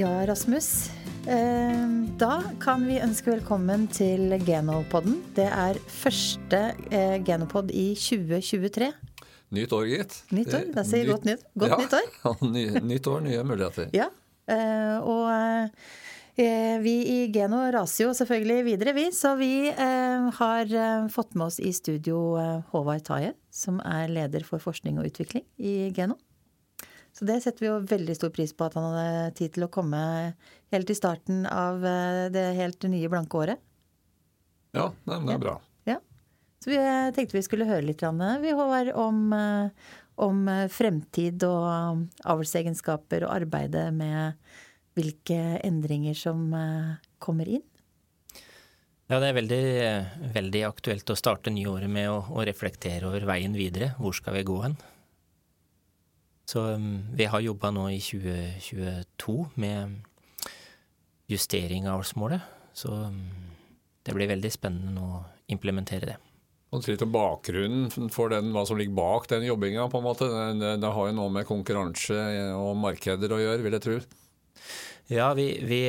Ja, Rasmus. Eh, da kan vi ønske velkommen til Genopodden. Det er første eh, Genopod i 2023. Nytt år, gitt. Nytt år, da sier godt nytt, godt ja, nytt år. ny, nytt år, nye muligheter. Ja, eh, og vi i Geno raser jo selvfølgelig videre, vi. Så vi har fått med oss i studio Håvard Taje, som er leder for forskning og utvikling i Geno. Så det setter vi jo veldig stor pris på at han hadde tid til å komme helt til starten av eh, det helt nye blanke året. Ja, det er bra. Ja. Så vi eh, tenkte vi skulle høre litt vi Håvard, om, eh, om fremtid og avlsegenskaper og arbeidet med hvilke endringer som kommer inn. Ja, det er veldig, veldig aktuelt å starte nyåret med å, å reflektere over veien videre. Hvor skal vi gå hen? Så um, vi har jobba nå i 2022 med justering av årsmålet. Så um, det blir veldig spennende å implementere det. Og litt om bakgrunnen for den, hva som ligger bak den jobbinga. Det, det, har jo noe med konkurranse og markeder å gjøre, vil jeg tro. Ja, vi, vi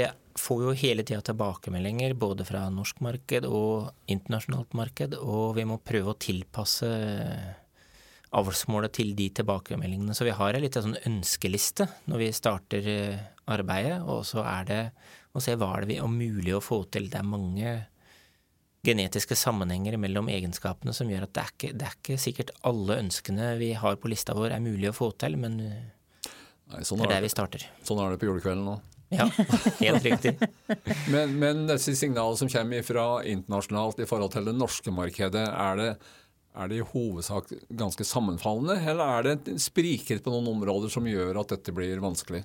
får jo hele tida tilbakemeldinger både fra norsk marked og internasjonalt marked, og vi må prøve å tilpasse avlsmålet til de tilbakemeldingene. Så vi har en liten sånn ønskeliste når vi starter eh, arbeidet, og så er det å se hva er det vi er mulig å få til. Det er mange genetiske sammenhenger mellom egenskapene som gjør at det er ikke, det er ikke sikkert alle ønskene vi har på lista vår er mulig å få til, men Nei, sånn det er der vi starter. Sånn er det på julekvelden nå. Ja, helt riktig. men, men disse signalene som kommer fra internasjonalt i forhold til det norske markedet, er det er det i hovedsak ganske sammenfallende, eller er det spriker på noen områder som gjør at dette blir vanskelig?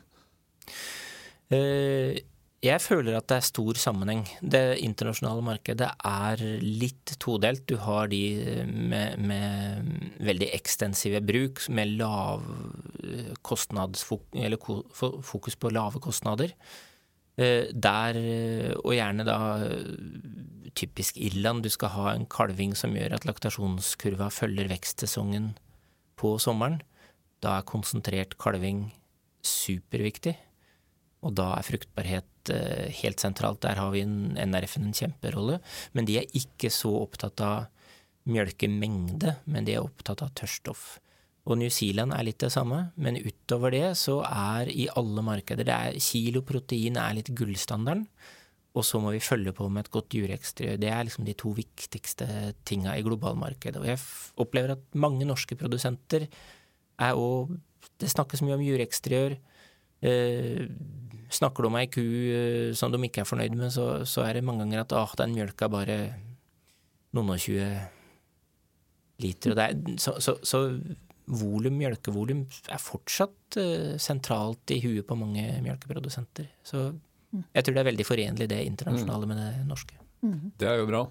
Eh, jeg føler at det er stor sammenheng. Det internasjonale markedet er litt todelt. Du har de med, med veldig ekstensive bruk, med lav kostnadsfokus, eller fokus på lave kostnader. Eh, der, og gjerne da typisk Irland. Du skal ha en kalving som gjør at laktasjonskurva følger vekstsesongen på sommeren. Da er konsentrert kalving superviktig. Og da er fruktbarhet eh, helt sentralt. Der har vi NRF-en en kjemperolle. Men de er ikke så opptatt av mjølkemengde, men de er opptatt av tørrstoff. Og New Zealand er litt det samme, men utover det så er i alle markeder det er Kilo protein er litt gullstandarden. Og så må vi følge på med et godt jureksteriør. Det er liksom de to viktigste tinga i globalmarkedet. Og jeg opplever at mange norske produsenter er òg Det snakkes mye om jureksteriør. Eh, snakker du om ei ku eh, som de ikke er fornøyd med, så, så er det mange ganger at ah, den mjølka bare noen og tjue liter. Og det er, så, så, så volum, mjølkevolum, er fortsatt eh, sentralt i huet på mange mjølkeprodusenter. Så jeg tror det er veldig forenlig det internasjonale med det norske. Det er jo bra.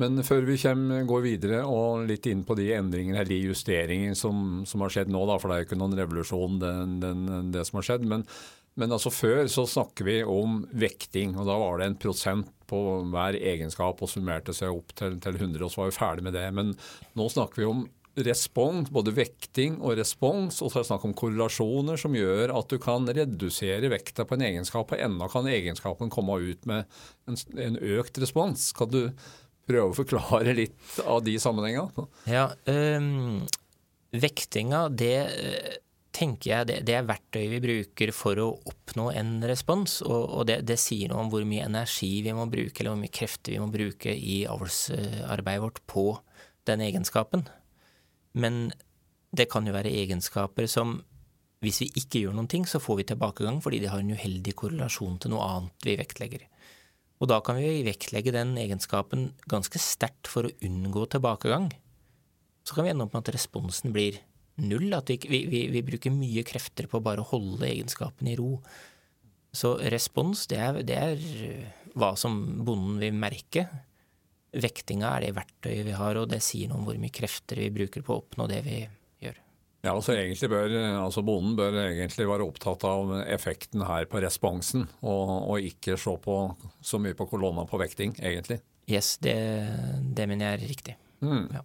Men før vi kommer, går videre og litt inn på de endringene eller de justeringene som, som, har skjedd nå, da, for det er jo ikke noen revolusjon den, den, det som har skjedd. Men, men altså før så snakker vi om vekting, og da var det en prosent på hver egenskap og summerte seg opp til, til 100, og så var vi ferdig med det. Men nå snakker vi om respons, både vekting og respons, og så er det snakk om korrelasjoner som gjør at du kan redusere vekta på en egenskap, og enda kan egenskapen komme ut med en, en økt respons. Kan du prøve å forklare litt av de sammenhengene? Ja, øh, vektinga, det tenker jeg det, det, er verktøy vi bruker for å oppnå en respons. Og, og det, det, sier noe om hvor mye energi vi må bruke, eller hvor mye krefter vi må bruke i avlsarbeidet vårt på den egenskapen. Men det kan jo være egenskaper som hvis vi ikke gjør noen ting, så får vi tilbakegang fordi de har en uheldig korrelasjon til noe annet vi vektlegger. Og da kan vi vektlegge den egenskapen ganske sterkt for å unngå tilbakegang. Så kan vi ende opp med at responsen blir null, at vi, vi, vi bruker mye krefter på bare å holde egenskapen i ro. Så respons, det er, det er hva som bonden vil merke vektinga er det verktøyet vi har, og det sier noe om hvor mye krefter vi bruker på å oppnå det vi gjør. Ja, altså egentlig bør, altså Bonden bør egentlig være opptatt av effekten her på responsen, og, og ikke se på, så mye på kolonna på vekting, egentlig. Yes, det, det mener jeg er riktig. Mm. Ja.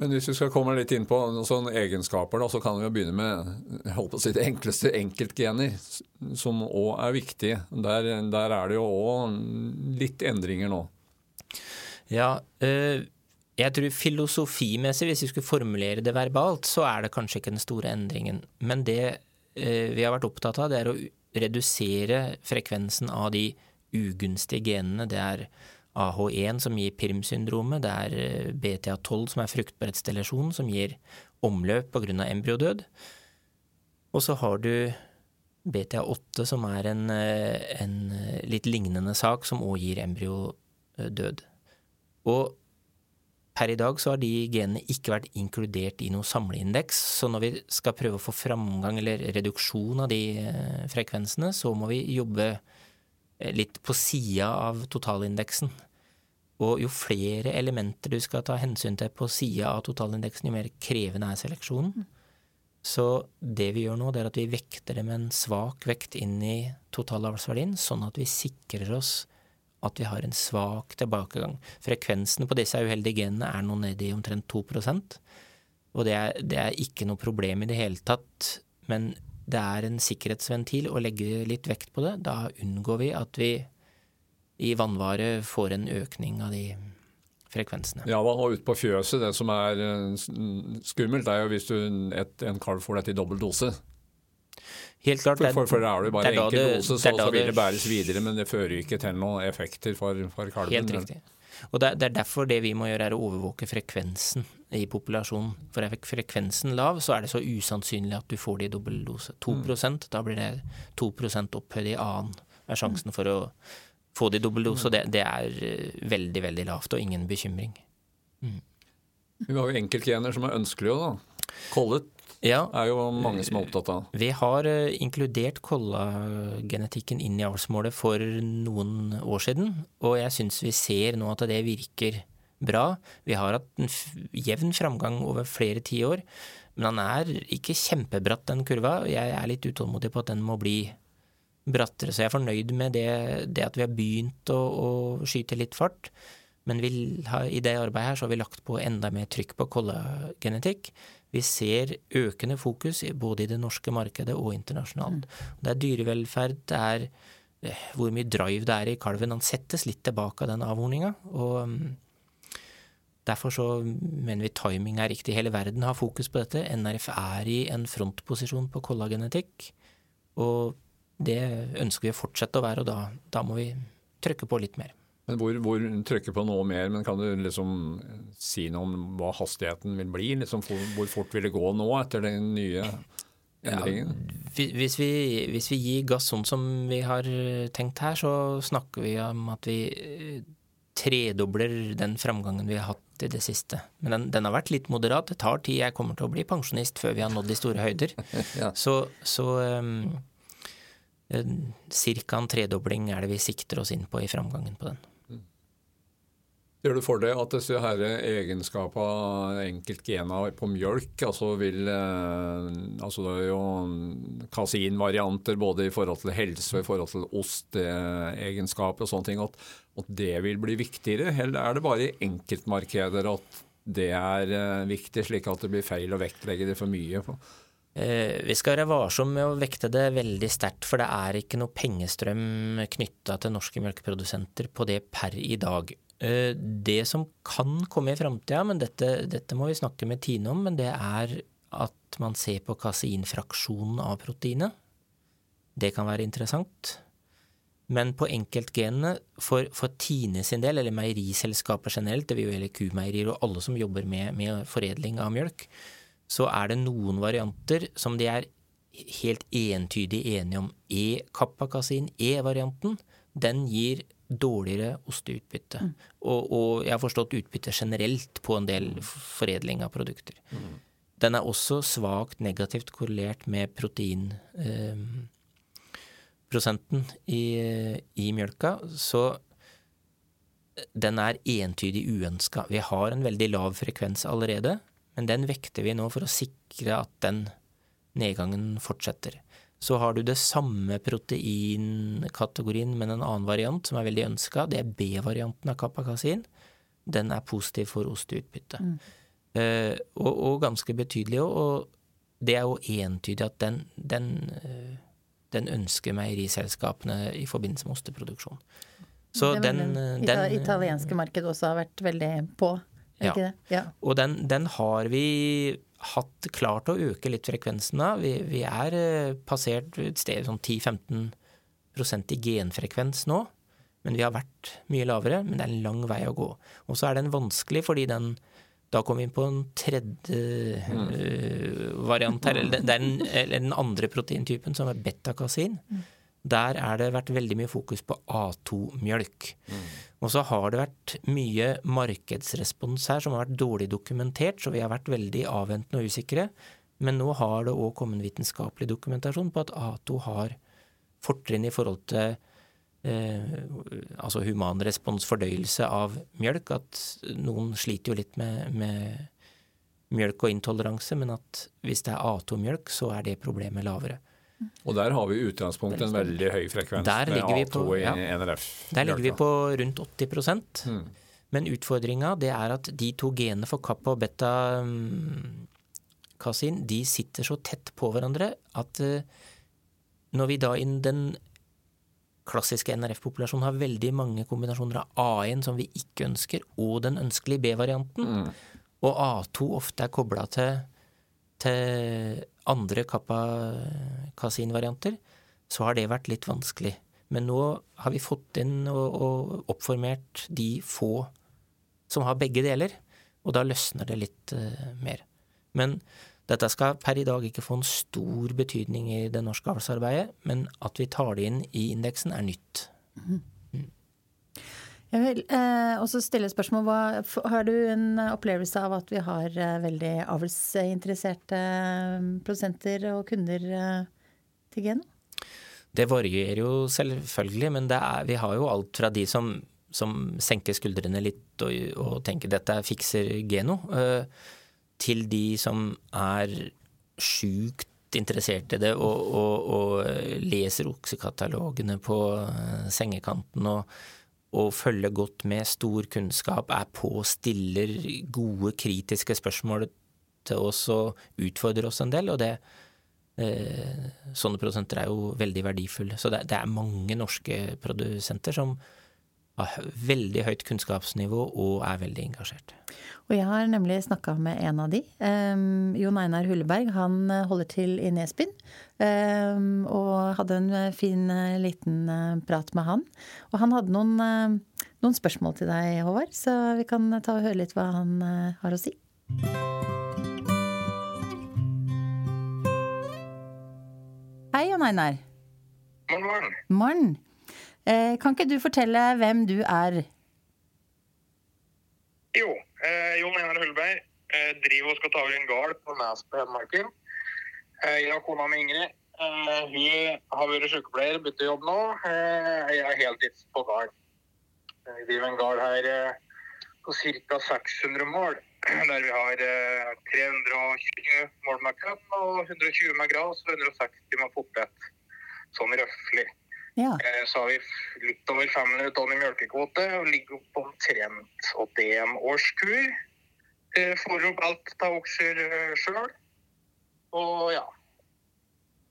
Men hvis vi skal komme litt inn på sånne egenskaper, da, så kan vi jo begynne med jeg på å si, det enkleste enkeltgener, som òg er viktige. Der, der, er det jo òg litt endringer nå. Ja, øh, jeg tror filosofimessig, hvis vi skulle formulere det verbalt, så er det kanskje ikke den store endringen. Men det øh, vi har vært opptatt av, det er å redusere frekvensen av de ugunstige genene. Det er AH1 som gir PIRM-syndromet, det er eh, BTA12 som er fruktbarhetsdelasjon, som gir omløp pga. embryodød. Og så har du BTA8 som er en, eh, en eh, litt lignende sak som òg gir embryodød. Og per i dag så har de genene ikke vært inkludert i noe samleindeks, så når vi skal prøve å få framgang eller reduksjon av de frekvensene, så må vi jobbe litt på sida av totalindeksen. Og jo flere elementer du skal ta hensyn til på sida av totalindeksen, jo mer krevende er seleksjonen. Så det vi gjør nå, det er at vi vekter det med en svak vekt inn i totalavlsverdien, sånn at vi sikrer oss at vi har en svak tilbakegang. Frekvensen på disse uheldige genene er nå nede i omtrent 2% og det er, det er ikke noe problem i det hele tatt. Men det er en sikkerhetsventil å legge litt vekt på det. Da unngår vi at vi i vannvare får en økning av de frekvensene. Ja, og ute på fjøset, det som er eh, skummelt, er jo hvis du, et, en kalv får dette i dobbel dose. Helt klart. For, for, for er det bare enkel dose, så, så vil det bæres videre, men det fører ikke til noen effekter for, for kalven. Helt riktig. Og det, er derfor det vi må gjøre, er å overvåke frekvensen i populasjonen. For er frekvensen lav, så er det så usannsynlig at du får det i dobbel dose. 2 mm. da blir det 2% opphøyd i annen. er sjansen for å få det i dobbel dose. Og det, det, er eh, veldig, veldig lavt, og ingen bekymring. Mm. Vi har jo enkeltgener som er ønskelige, da. Kollet ja, er jo mange som er opptatt av. Vi har uh, inkludert kollagenetikken inn i avlsmålet for noen år siden, og jeg syns vi ser nå at det virker bra. Vi har hatt en jevn framgang over flere tiår, men han er ikke kjempebratt, den kurva. Jeg er litt utålmodig på at den må bli brattere, så jeg er fornøyd med det, det at vi har begynt å, å skyte litt fart. Men har, i det arbeidet her så har vi lagt på enda mer trykk på kollagenetikk. Vi ser økende fokus både i det norske markedet og internasjonalt. Mm. Det er dyrevelferd, det er eh, hvor mye drive det er i kalven. Han settes litt tilbake av den avhorninga. og um, Derfor så mener vi timing er riktig. Hele verden har fokus på dette. NRF er i en frontposisjon på kollagenetikk. Og det ønsker vi å fortsette å være, og da, da må vi trykke på litt mer. Men hvor, hvor trykke på noe mer, men kan du liksom si noe om hva hastigheten vil bli? Liksom hvor fort vil det gå nå etter den nye endringen? Ja, hvis, vi, hvis, vi, gir gass sånn som vi har tenkt her, så snakker vi om at vi eh, tredobler den framgangen vi har hatt i det siste. Men den, den, har vært litt moderat. Det tar tid. Jeg kommer til å bli pensjonist før vi har nådd de store høyder. ja. Så, så um, Ca. en tredobling er det vi sikter oss inn på i framgangen på den. Ser du for deg at disse her egenskapene, enkeltgener på mjølk, altså vil eh, altså Det er jo kasinvarianter både i forhold til helse og i forhold til osteegenskaper og sånne ting. At, at, det vil bli viktigere? Eller er det bare i enkeltmarkeder at det er eh, viktig, slik at det blir feil å vektlegge det for mye? på? Eh, vi skal være varsomme med å vekte det veldig sterkt, for det er ikke noe pengestrøm knytta til norske melkeprodusenter på det per i dag. Eh, det som kan komme i framtida, men dette, dette, må vi snakke med Tine om, men det er at man ser på kaseinfraksjonen av proteinet. Det kan være interessant. Men på enkeltgenene, for, for Tine sin del, eller meieriselskaper generelt, det vil jo gjelde kumeierier og alle som jobber med, med foredling av mjølk, så er det noen varianter som de er helt entydig enige om. E-kappakasin, E-varianten, den gir dårligere osteutbytte. Mm. Og, og, jeg har forstått utbytte generelt på en del foredling av produkter. Mm. Den er også svakt negativt korrelert med proteinprosenten eh, i, i mjølka. Så den er entydig uønska. Vi har en veldig lav frekvens allerede, men den vekter vi nå for å sikre at den nedgangen fortsetter. Så har du det samme proteinkategorien, men en annen variant som er veldig ønska. Det er B-varianten av kapakasin. Den er positiv for osteutbytte. Mm. Uh, og, og, ganske betydelig. Og, det er jo entydig at den, den, uh, den ønsker meieriselskapene i forbindelse med osteproduksjon. Så den, den, den italienske markedet også har vært veldig på, er ja. ikke det? Ja. Og den, den har vi hatt klart å øke litt frekvensen av. Vi, vi er eh, passert et sted sånn 10-15 i genfrekvens nå. Men vi har vært mye lavere, men det er en lang vei å gå. Og så er den vanskelig fordi den Da kommer vi inn på en tredje mm. uh, variant her. Eller, det er den, eller den andre proteintypen, som er betakasin. Mm. Der er det vært veldig mye fokus på A2-mjølk. Mm. Og så har det vært mye markedsrespons her som har vært dårlig dokumentert, så vi har vært veldig avventende og usikre. Men nå har det òg kommet vitenskapelig dokumentasjon på at A2 har fortrinn i forhold til eh, altså humanrespons fordøyelse av mjølk. At noen sliter jo litt med, med mjølk og intoleranse, men at hvis det er A2-mjølk, så er det problemet lavere. Og der har vi i utgangspunktet en veldig høy frekvens med A2 på, ja, i NRF. Der ligger vi på rundt 80 mm. Men utfordringa er at de to genene for kappa og beta-kasin mm, de sitter så tett på hverandre at uh, når vi da innen den klassiske NRF-populasjonen har veldig mange kombinasjoner av A1 som vi ikke ønsker, og den ønskelige B-varianten, mm. og A2 ofte er kobla til, til andre kappa-kasin-varianter, så har det vært litt vanskelig. Men nå har vi fått inn og, og, oppformert de få som har begge deler, og da løsner det litt uh, mer. Men dette skal per i dag ikke få en stor betydning i det norske avlsarbeidet, men at vi tar det inn i indeksen er nytt. Mm. Jeg vil eh, også stille spørsmål. Hva, har du en opplevelse av at vi har eh, veldig avlsinteresserte eh, produsenter og kunder eh, til Geno? Det varierer jo selvfølgelig, men er, vi har jo alt fra de som, som senker skuldrene litt og, og, tenker dette fikser Geno, eh, til de som er sjukt interessert i det og, og, og leser oksekatalogene på eh, sengekanten og og følge godt med, stor kunnskap, er på, stiller gode, kritiske spørsmål til oss og utfordrer oss en del. Og det, eh, sånne produsenter er jo veldig verdifulle. Så det, er mange norske produsenter som har veldig høyt kunnskapsnivå og er veldig engasjert. Og jeg har nemlig snakka med en av de. Um, Jon Einar Hulleberg. Han eh, holder til i Nesbyen. Um, og hadde en eh, fin uh, liten prat med han. Og han hadde noen, noen, spørsmål til deg, Håvard, så vi kan ta og høre litt hva han har å si. Hei, Jon Einar. Morgen, morgen. Morgen. Eh, kan ikke du fortelle hvem du er? Jo, eh, Jon Einar Hullberg. Eh, driver og skal ta over en gard på Nes på Hedmarken. Jeg og kona mi Ingrid. Hun har vært sykepleier, bytter jobb nå. Jeg er heltids på gard. Vi driver en gard her på ca. 600 mål. Der vi har 320 mål med kønn og 120 med gras og 160 med potet. Sånn røftlig. Ja. Eh, så har vi litt over 500 tonn i melkekvote og ligger på omtrent 81 årskur. Eh, får opp alt av okser eh, sjøl. Og ja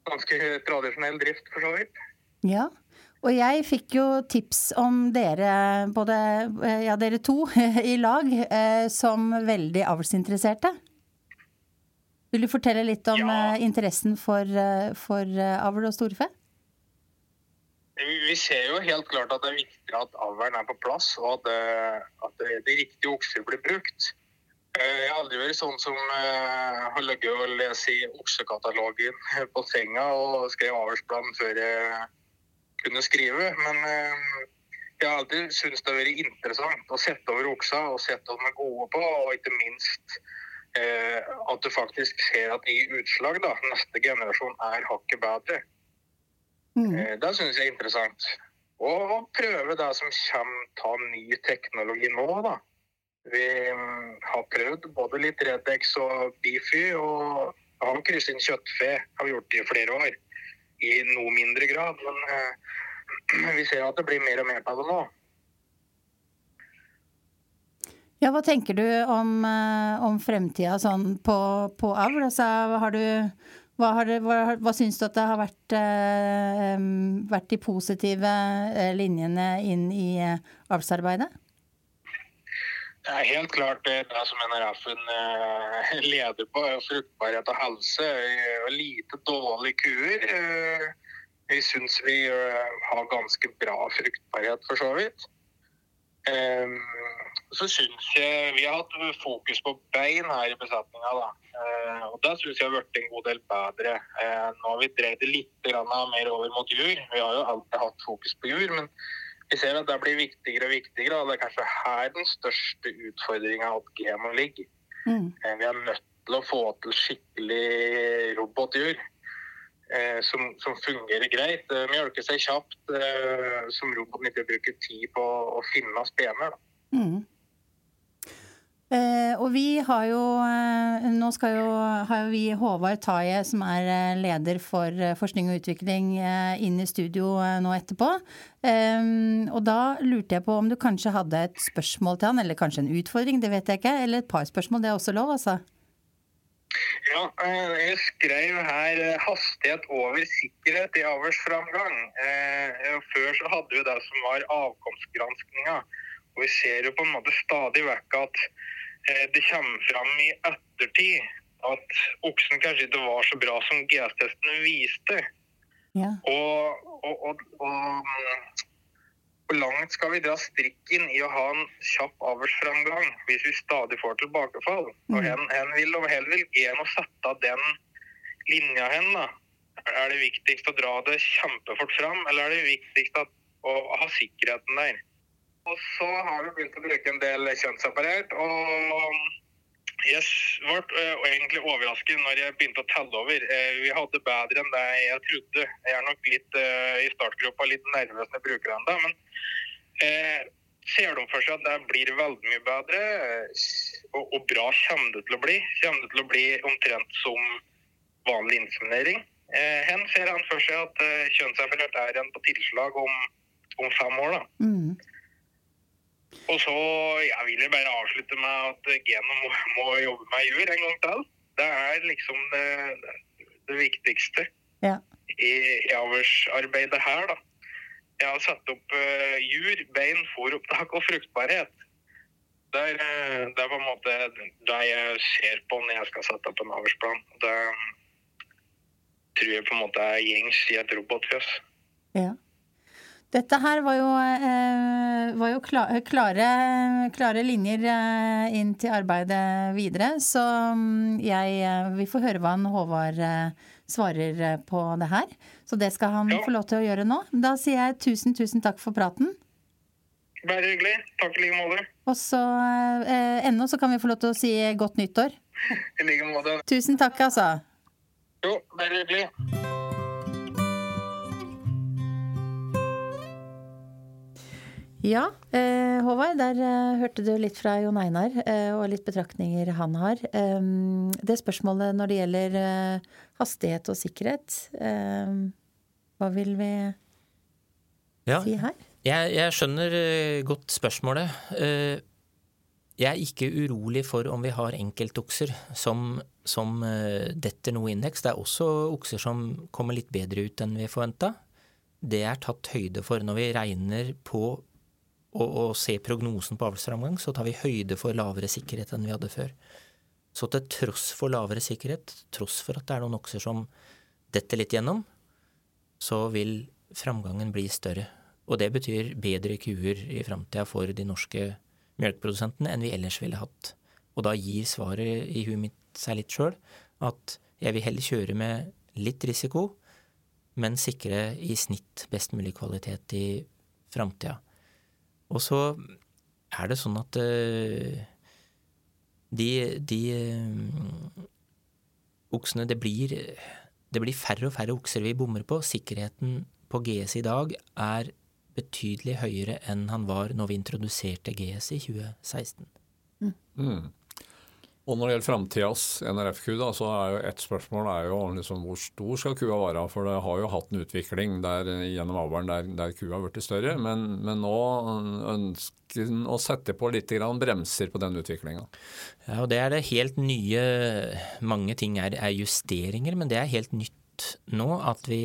Ganske tradisjonell drift, for så vidt. Ja. Og jeg fikk jo tips om dere, både ja, dere to i lag, som veldig avlsinteresserte. Vil du fortelle litt om ja. interessen for, for avl og storfe? Vi ser jo helt klart at det er viktig at avlen er på plass, og at, det, at de riktige okser blir brukt. Eh, jeg har aldri vært sånn som uh, har ligget og lest i oksekatalogen på senga og skrev avlsplan før jeg kunne skrive. Men jeg har alltid syntes det har vært interessant å sette over oksa og sette hva de er gode på, og ikke minst at du faktisk ser at i utslag da, neste generasjon er hakket bedre. Mm. Eh, det syns jeg er interessant. Og prøve det som kommer av ny teknologi nå, da. Vi mm, har prøvd både litt Redex og Bifi, og har krysset inn kjøttfe. Har vi gjort det i flere år. I noe mindre grad. Men uh, vi ser at det blir mer og mer av det nå. Ja, hva tenker du om, om fremtida sånn på, på avl? Altså, har du hva, har hva, hva syns du at det har vært, eh, vært de positive linjene inn i avlsarbeidet? Det er helt klart det, det som NRF-en eh, leder på, fruktbarhet og helse. Lite dårlige kuer. Eh, vi syns vi eh, har ganske bra fruktbarhet, for så vidt. Så syns jeg vi har hatt fokus på bein her i besetninga. Da. Eh, og da syns jeg har blitt en god del bedre. Eh, nå har vi dreid det litt mer over mot jur. Vi har jo alltid hatt fokus på jur. men vi ser at det blir viktigere og viktigere, og det er kanskje her den største utfordringa at GMO ligger. Mm. Eh, vi er nødt til å få til skikkelig robotjur. eh, som, som, fungerer greit. Eh, mjølker seg kjapt, eh, som roboten ikke bruker tid på å finne spener. Mm. Eh, og vi har jo eh, Nå skal jo, har jo vi Håvard Taje, som er eh, leder for forskning og utvikling, inn i studio nå etterpå. Og da lurte jeg på om du kanskje hadde et spørsmål til han, eller kanskje en utfordring, det vet jeg ikke. Eller et par spørsmål, det er også lov, altså? Ja, jeg skrev her 'hastighet over sikkerhet i avlsframgang'. Før så hadde vi det som var avkomstgranskninga. Og vi ser jo på en måte stadig vekk at det kommer fram i ettertid at oksen kanskje ikke var så bra som GS-testen viste. Ja. Og, og, og, og, hvor langt skal vi dra strikken i å ha en kjapp avlsframgang hvis vi stadig får tilbakefall? Mm. Og hen, hen vil og hen vil en å sette den linja hen, da. Er det viktigst å dra det kjempefort fram, eller er det viktigst å, å ha sikkerheten der? Og så har vi begynt å bruke en del kjønnsapparat. Og jeg ble uh, egentlig overrasket når jeg begynte å telle over. Uh, vi hadde bedre enn det jeg trodde. Jeg er nok litt uh, i startgropa litt nervøs når jeg bruker den. Da, men ser de for seg at det blir veldig mye bedre, og, og, bra kommer det til å bli. Kommer det til å bli omtrent som vanlig inseminering. hen ser han for seg at uh, kjønnsapparat er en på tilslag om, om fem år. da. Mm. Og så jeg vil jeg bare avslutte med at Geno må, må, jobbe med jur en gang til. Det er liksom det, det viktigste ja. i, i avlsarbeidet her, da. Jeg har satt opp uh, jur, bein, fôropptak og fruktbarhet. Det er, uh, det er, på en måte det jeg ser på når jeg skal sette opp en avlsplan. Det tror jeg på en måte er gjengs i et robotfjøs. Ja. Dette her var jo, eh, var jo klare, klare, linjer eh, inn til arbeidet videre. Så mm, jeg eh, Vi får høre hva han Håvard svarer på det her. Så det skal han ja. få lov til å gjøre nå. Da sier jeg tusen, tusen takk for praten. Bare hyggelig. Takk i like måte. Og så eh, ennå så kan vi få lov til å si godt nyttår. I like måte. Tusen takk, altså. Jo, bare hyggelig. Ja, eh, Håvard, der eh, hørte du litt fra Jon Einar eh, og litt betraktninger han har. Det spørsmålet når det gjelder hastighet og sikkerhet, hva vil vi ja, si her? Jeg, jeg skjønner godt spørsmålet. Jeg er ikke urolig for om vi har enkeltokser som, som detter noe indeks. Det er også okser som kommer litt bedre ut enn vi forventa. Det er tatt høyde for når vi regner på og, og se prognosen på avlsframgang, så tar vi høyde for lavere sikkerhet enn vi hadde før. Så til tross for lavere sikkerhet, tross for at det er noen okser som detter litt gjennom, så vil framgangen bli større. Og det betyr bedre kuer i framtida for de norske melkeprodusentene enn vi ellers ville hatt. Og da gir svaret i huet mitt seg litt sjøl at jeg vil heller kjøre med litt risiko, men sikre i snitt best mulig kvalitet i framtida. Og så er det sånn at uh, de, de uh, oksene det blir, det blir færre og færre okser vi bommer på. Sikkerheten på GS i dag er betydelig høyere enn han var når vi introduserte GS i 2016. Mm. Og når det gjelder framtidas NRF-ku, så er jo ett spørsmål er jo liksom hvor stor skal kua være? For det har jo hatt en utvikling der, gjennom avlen der, der kua har blitt større. Men, men, nå ønsker en å sette på litt bremser på den utviklinga. Ja, og det er det helt nye Mange ting er, er justeringer, men det er helt nytt nå at vi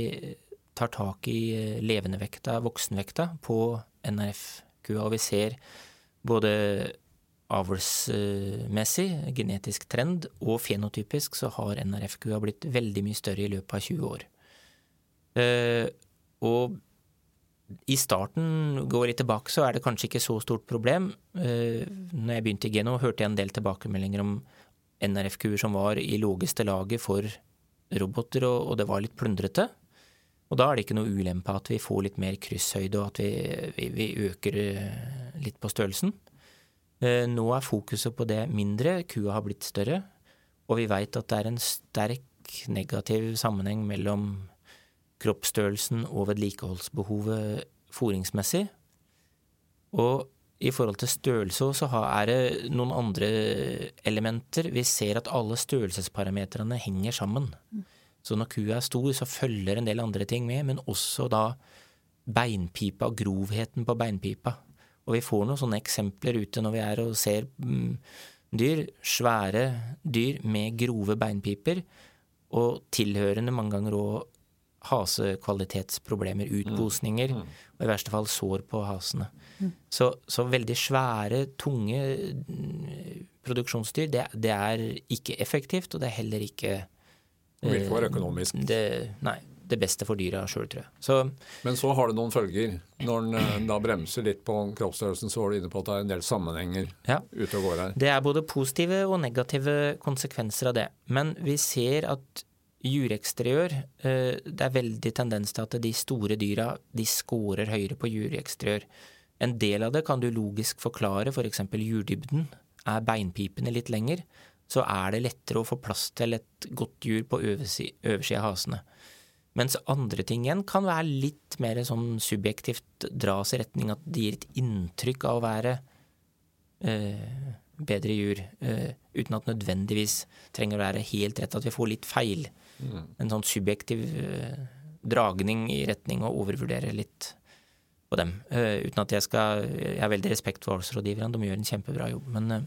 tar tak i levendevekta, voksenvekta, på NRF-kua. Og vi ser både avlsmessig, genetisk trend, og fenotypisk så har NRF-kua blitt veldig mye større i løpet av 20 år. Uh, og i starten, går litt tilbake, så er det kanskje ikke så stort problem. Uh, når jeg begynte i Geno, hørte jeg en del tilbakemeldinger om NRF-kuer som var i lågeste laget for roboter, og, og, det var litt plundrete. Og da er det ikke noe ulempe at vi får litt mer krysshøyde, og at vi, vi, vi øker eh, litt på størrelsen. Eh, nå er fokuset på det mindre, kua har blitt større, og vi veit at det er en sterk negativ sammenheng mellom kroppsstørrelsen og vedlikeholdsbehovet foringsmessig. Og i forhold til størrelse så er det noen andre elementer. Vi ser at alle størrelsesparametrene henger sammen. Så når kua er stor, så følger en del andre ting med, men også da beinpipa og grovheten på beinpipa. Og vi får noen sånne eksempler ute når vi er og ser mm, dyr. Svære dyr med grove beinpiper, og tilhørende mange ganger òg hasekvalitetsproblemer, utposninger, mm. mm. og i verste fall sår på hasene. Mm. Så, så, veldig svære, tunge mm, produksjonsdyr, det, det, er ikke effektivt, og det er heller ikke Det vil ikke være økonomisk? Det, nei det beste for dyra sjøl, tror jeg. Så, Men så har det noen følger. Når en eh, da bremser litt på kroppsstørrelsen, så var du inne på at det er en del sammenhenger ja. ute og går her. Det er både positive og negative konsekvenser av det. Men vi ser at jureksteriør eh, Det er veldig tendens til at de store dyra de scorer høyere på jureksteriør. En del av det kan du logisk forklare, f.eks. For jurdybden. Er beinpipene litt lenger, så er det lettere å få plass til et godt jur på øversida av hasene. Mens andre ting igjen kan være litt mer sånn subjektivt dras i retning at det gir et inntrykk av å være eh, bedre jur, eh, uten at nødvendigvis trenger å være helt rett. At vi får litt feil. Mm. En sånn subjektiv eh, dragning i retning å overvurdere litt på dem. Eh, uten at jeg skal Jeg har veldig respekt for voldsrådgiverne, de gjør en kjempebra jobb. Men eh,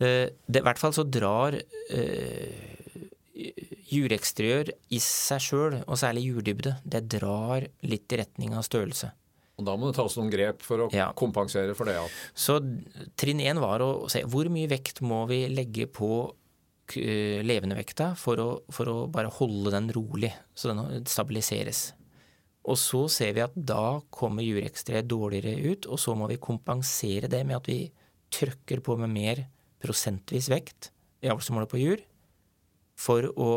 eh, det, i hvert fall så drar Jureksteriør i seg sjøl, og særlig jurdybde, det drar litt i retning av størrelse. Og Da må det tas noen grep for å ja. kompensere for det? Ja. Så trinn én var å se hvor mye vekt må vi legge på levende vekta for å, for å bare holde den rolig, så den stabiliseres. Og så ser vi at da kommer jureksteriør dårligere ut, og så må vi kompensere det med at vi trykker på med mer prosentvis vekt i avlsmålet på jur for å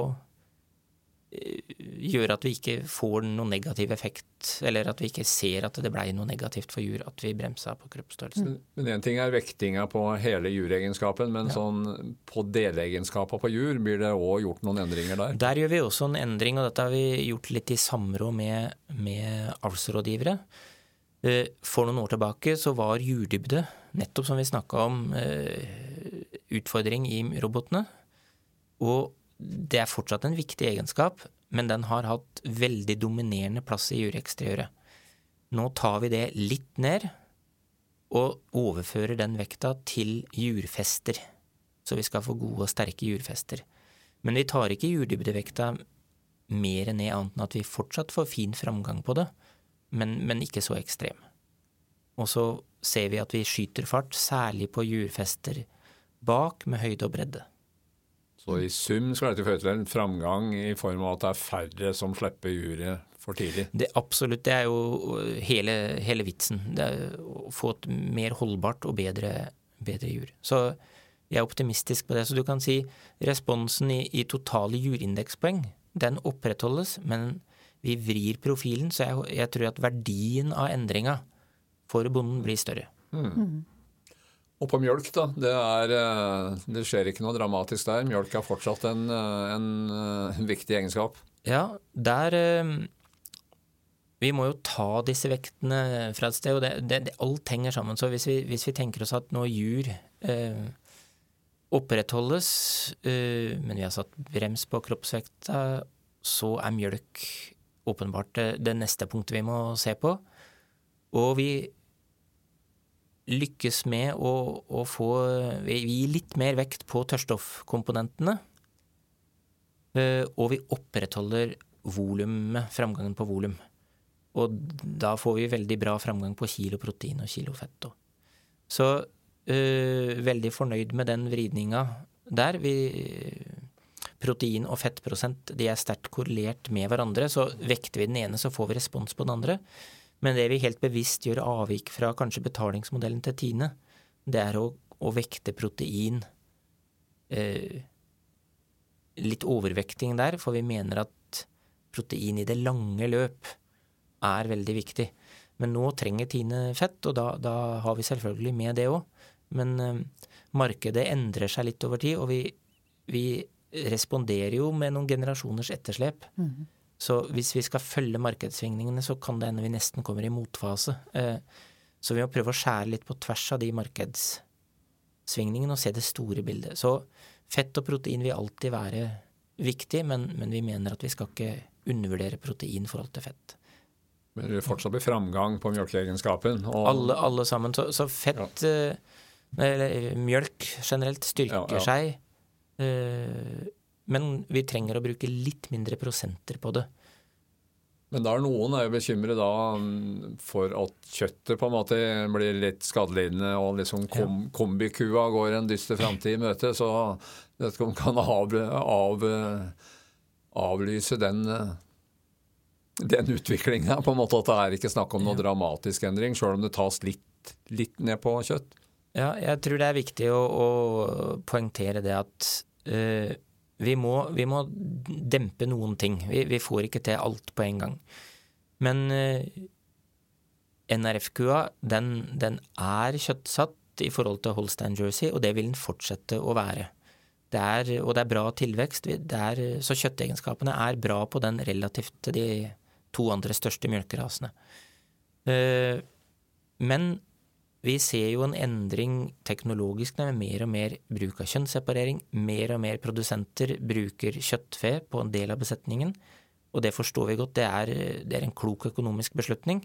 gjøre at vi ikke får noen negativ effekt, eller at vi ikke ser at det blei noe negativt for jur at vi bremsa på kroppsstørrelsen. Men én ting er vektinga på hele juregenskapen, men ja. sånn på delegenskaper på jur, blir det òg gjort noen endringer der? Der gjør vi også en endring, og dette har vi gjort litt i samråd med, med avlsrådgivere. Eh, for noen år tilbake så var jurdybde, nettopp som vi snakka om, eh, utfordring i robotene. Og det er fortsatt en viktig egenskap, men den har hatt veldig dominerende plass i jureksteriøret. Nå tar vi det litt ned og overfører den vekta til jurfester, så vi skal få gode og sterke jurfester. Men vi tar ikke jurdybdevekta mer ned annet enn at vi fortsatt får fin framgang på det, men, men ikke så ekstrem. Og så ser vi at vi skyter fart, særlig på jurfester bak med høyde og bredde. Så i sum skal dette føre til en framgang i form av at det er færre som slipper juryet for tidlig? Det Absolutt. Det er jo hele, hele vitsen. Det er å få et mer holdbart og bedre, bedre jury. Så jeg er optimistisk på det. Så du kan si responsen i, i totale juryindekspoeng, den opprettholdes, men vi vrir profilen. Så jeg, jeg tror at verdien av endringa for bonden blir større. Mm. Og på mjølk, da. Det, er, eh, det, skjer ikke noe dramatisk der. Mjølk er fortsatt en, eh, en, en eh, viktig egenskap. Ja, der Vi må jo ta disse vektene fra et sted, og det, det, alt henger sammen. Så hvis vi, hvis vi tenker oss at nå jur eh, opprettholdes, eh, men vi har satt brems på kroppsvekta, så er mjølk åpenbart det neste punktet vi må se på. Og vi lykkes med å, å få Vi gir litt mer vekt på tørrstoffkomponentene. Uh, og vi opprettholder volumet, framgangen på volum. Og da får vi veldig bra framgang på kilo protein og kilo fett. Så øh, veldig fornøyd med den vridninga der. Vi, protein og fettprosent de er sterkt korrelert med hverandre. Så vekter vi den ene, så får vi respons på den andre. Men det vi helt bevisst gjør avvik fra kanskje betalingsmodellen til Tine, det er å, å vekte protein Eh, Litt overvekting der, for vi mener at protein i det lange løp er veldig viktig. Men nå trenger Tine fett, og da, da har vi selvfølgelig med det òg. Men eh, markedet endrer seg litt over tid, og vi, vi responderer jo med noen generasjoners etterslep. Mm. Så hvis vi skal følge markedssvingningene, så kan det hende vi nesten kommer i motfase. Uh, så vi må prøve å skjære litt på tvers av de markedssvingningene og se det store bildet. Så fett og protein vil alltid være viktig, men, men vi mener at vi skal ikke undervurdere protein i forhold til fett. Men det vil fortsatt bli framgang på mjølkeegenskapen? Alle, alle, sammen. Så, så fett ja. Eh, eller mjølk generelt styrker ja, ja. seg. Uh, men vi trenger å bruke litt mindre prosenter på det. Men da er noen er jo bekymret da for at kjøttet på en måte blir litt skadelidende, og liksom kom, kombikua går en dyster framtid i møte, så vet ikke om kan av, av, avlyse den den utviklinga. På en måte at det er ikke snakk om noe dramatisk endring, sjøl om det tas litt, litt, ned på kjøtt. Ja, jeg tror det er viktig å, å poengtere det at uh, vi, må, vi, må, dempe noen ting. Vi, vi, får ikke til alt på en gang. Men eh, NRF-kua, den, den, er kjøttsatt i forhold til Holstein Jersey, og det vil den fortsette å være. Det er, og det er bra tilvekst, er, så kjøttegenskapene er bra på den relativt til de to andre største mjølkerasene. Eh, men vi ser jo en endring teknologisk med mer og mer bruk av kjønnsseparering. Mer og mer produsenter bruker kjøttfe på en del av besetningen. Og det forstår vi godt, det er, det er en klok økonomisk beslutning.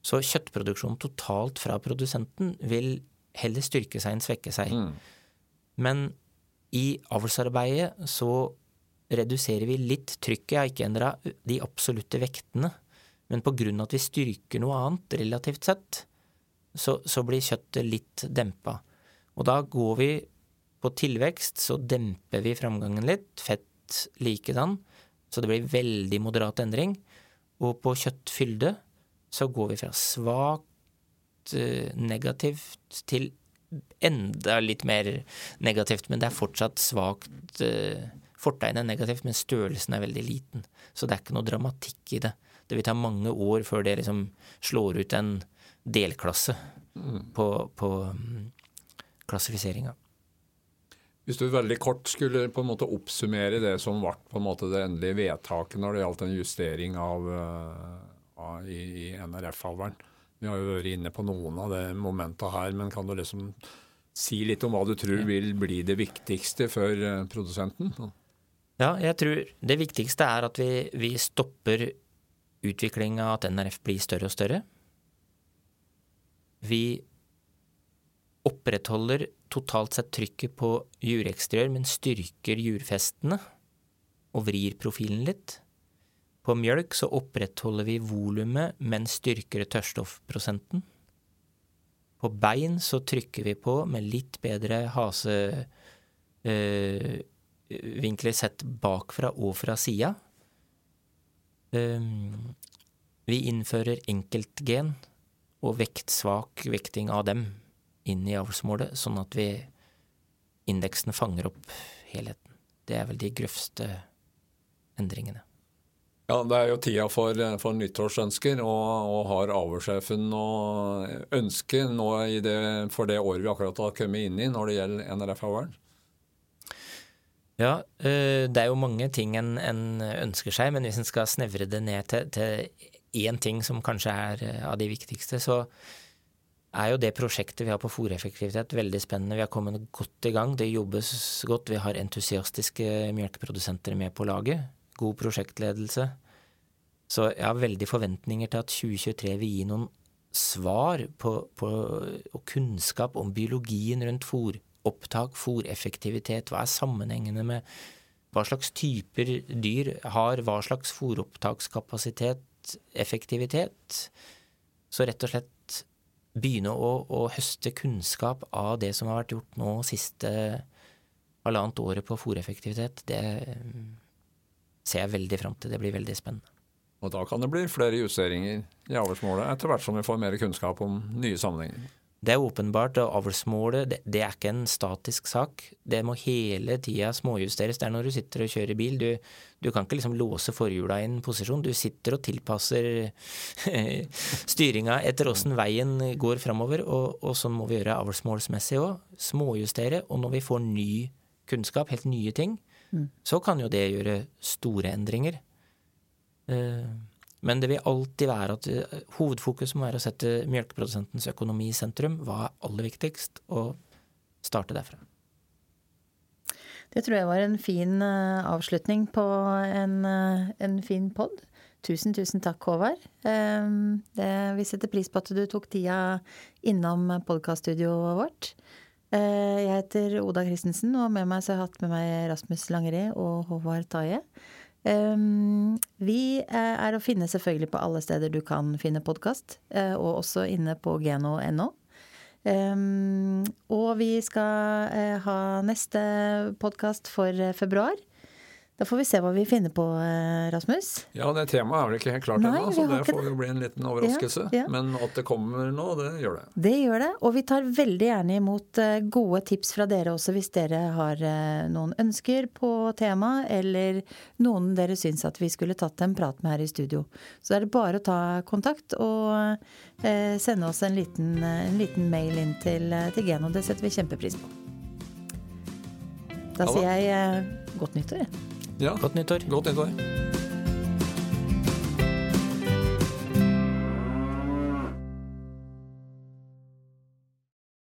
Så kjøttproduksjonen totalt fra produsenten vil heller styrke seg enn svekke seg. Mm. Men i avlsarbeidet så reduserer vi litt trykket, jeg har ikke endra de absolutte vektene, men av at vi styrker noe annet relativt sett, så, så blir kjøttet litt dempa. Og da går vi på tilvekst, så demper vi framgangen litt, fett likedan, så det blir veldig moderat endring. Og på kjøttfylde så går vi fra svakt eh, negativt til enda litt mer negativt, men det er fortsatt svakt eh, Fortegnet er negativt, men størrelsen er veldig liten. Så det er ikke noe dramatikk i det. Det vil ta mange år før det liksom slår ut en delklasse mm. på, på mm, klassifiseringa. Hvis du veldig kort skulle på en måte oppsummere det som ble på en måte det endelige vedtaket når det gjaldt en justering av, uh, av i, i NRF-haveren. Vi har jo vært inne på noen av det momentene her, men kan du liksom si litt om hva du tror vil bli det viktigste for uh, produsenten? Ja, jeg tror det viktigste er at vi, vi stopper utviklinga at NRF blir større og større. Vi opprettholder totalt sett trykket på jureksteriør, men styrker jurfestene og vrir profilen litt. På mjølk så opprettholder vi volumet, men styrker tørrstoffprosenten. På bein så trykker vi på med litt bedre hasevinkler Øh, sett bakfra og fra sida. Um, vi innfører enkeltgen og vektsvak vekting av dem inn i avlsmålet, sånn at vi indeksen fanger opp helheten. Det er vel de grøvste endringene. Ja, Det er jo tida for, for nyttårsønsker, og, og har avlssjefen noe ønske det, for det året vi akkurat har kommet inn i når det gjelder NRF-avlen? Ja, eh, det er jo mange ting en, en ønsker seg, men hvis en skal snevre det ned til, til én ting som kanskje er eh, av de viktigste, så er jo det prosjektet vi har på fòreffektivitet veldig spennende. Vi har kommet godt i gang. Det jobbes godt. Vi har entusiastiske melkeprodusenter med på laget. God prosjektledelse. Så jeg har veldig forventninger til at 2023 vil gi noen svar på, på, og kunnskap om biologien rundt fòropptak, fòreffektivitet. Hva er sammenhengene med hva slags typer dyr har hva slags fòropptakskapasitet, effektivitet? Så rett og slett begynne å, å, høste kunnskap av det som har vært gjort nå siste halvannet året på fòreffektivitet, det mm, ser jeg veldig fram til. Det blir veldig spennende. Og da kan det bli flere justeringer i avlsmålet etter hvert som vi får mer kunnskap om nye sammenhenger. Det er åpenbart, og avlsmålet det, det, er ikke en statisk sak. Det må hele tida småjusteres. Det er når du sitter og kjører bil. Du, du kan ikke liksom låse forhjula i en posisjon. Du sitter og tilpasser styringa etter åssen veien går framover, og, og, sånn må vi gjøre avlsmålsmessig òg. Småjustere. Og når vi får ny kunnskap, helt nye ting, mm. så kan jo det gjøre store endringer. Uh, men det vil alltid være at hovedfokuset hovedfokus må være å sette melkeprodusentens økonomi i sentrum. Hva er aller viktigst? Og starte derfra. Det tror jeg var en fin uh, avslutning på en, uh, en fin pod. Tusen, tusen takk, Håvard. Um, det, vi setter pris på at du tok tida innom podkaststudioet vårt. Jeg heter Oda Christensen, og med meg så har jeg hatt med meg Rasmus Langeri og Håvard Taie. Um, vi eh, er å finne selvfølgelig på alle steder du kan finne podkast, uh, og også inne på geno.no. Um, og vi skal uh, ha neste podkast for februar. Da får vi se hva vi finner på, eh, Rasmus. Ja, det temaet er vel ikke helt klart ennå, så det får jo bli en liten overraskelse. Ja, ja. Men at det kommer nå, det gjør det. Det gjør det. Og vi tar veldig gjerne imot eh, gode tips fra dere også hvis dere har eh, noen ønsker på tema, eller noen dere syns at vi skulle tatt en prat med her i studio. Så er det bare å ta kontakt og sende oss en liten, en liten mail inn til, til Geno. Det setter vi kjempepris på. Da sier jeg godt nyttår, jeg. Ja. Godt nyttår. Godt nyttår.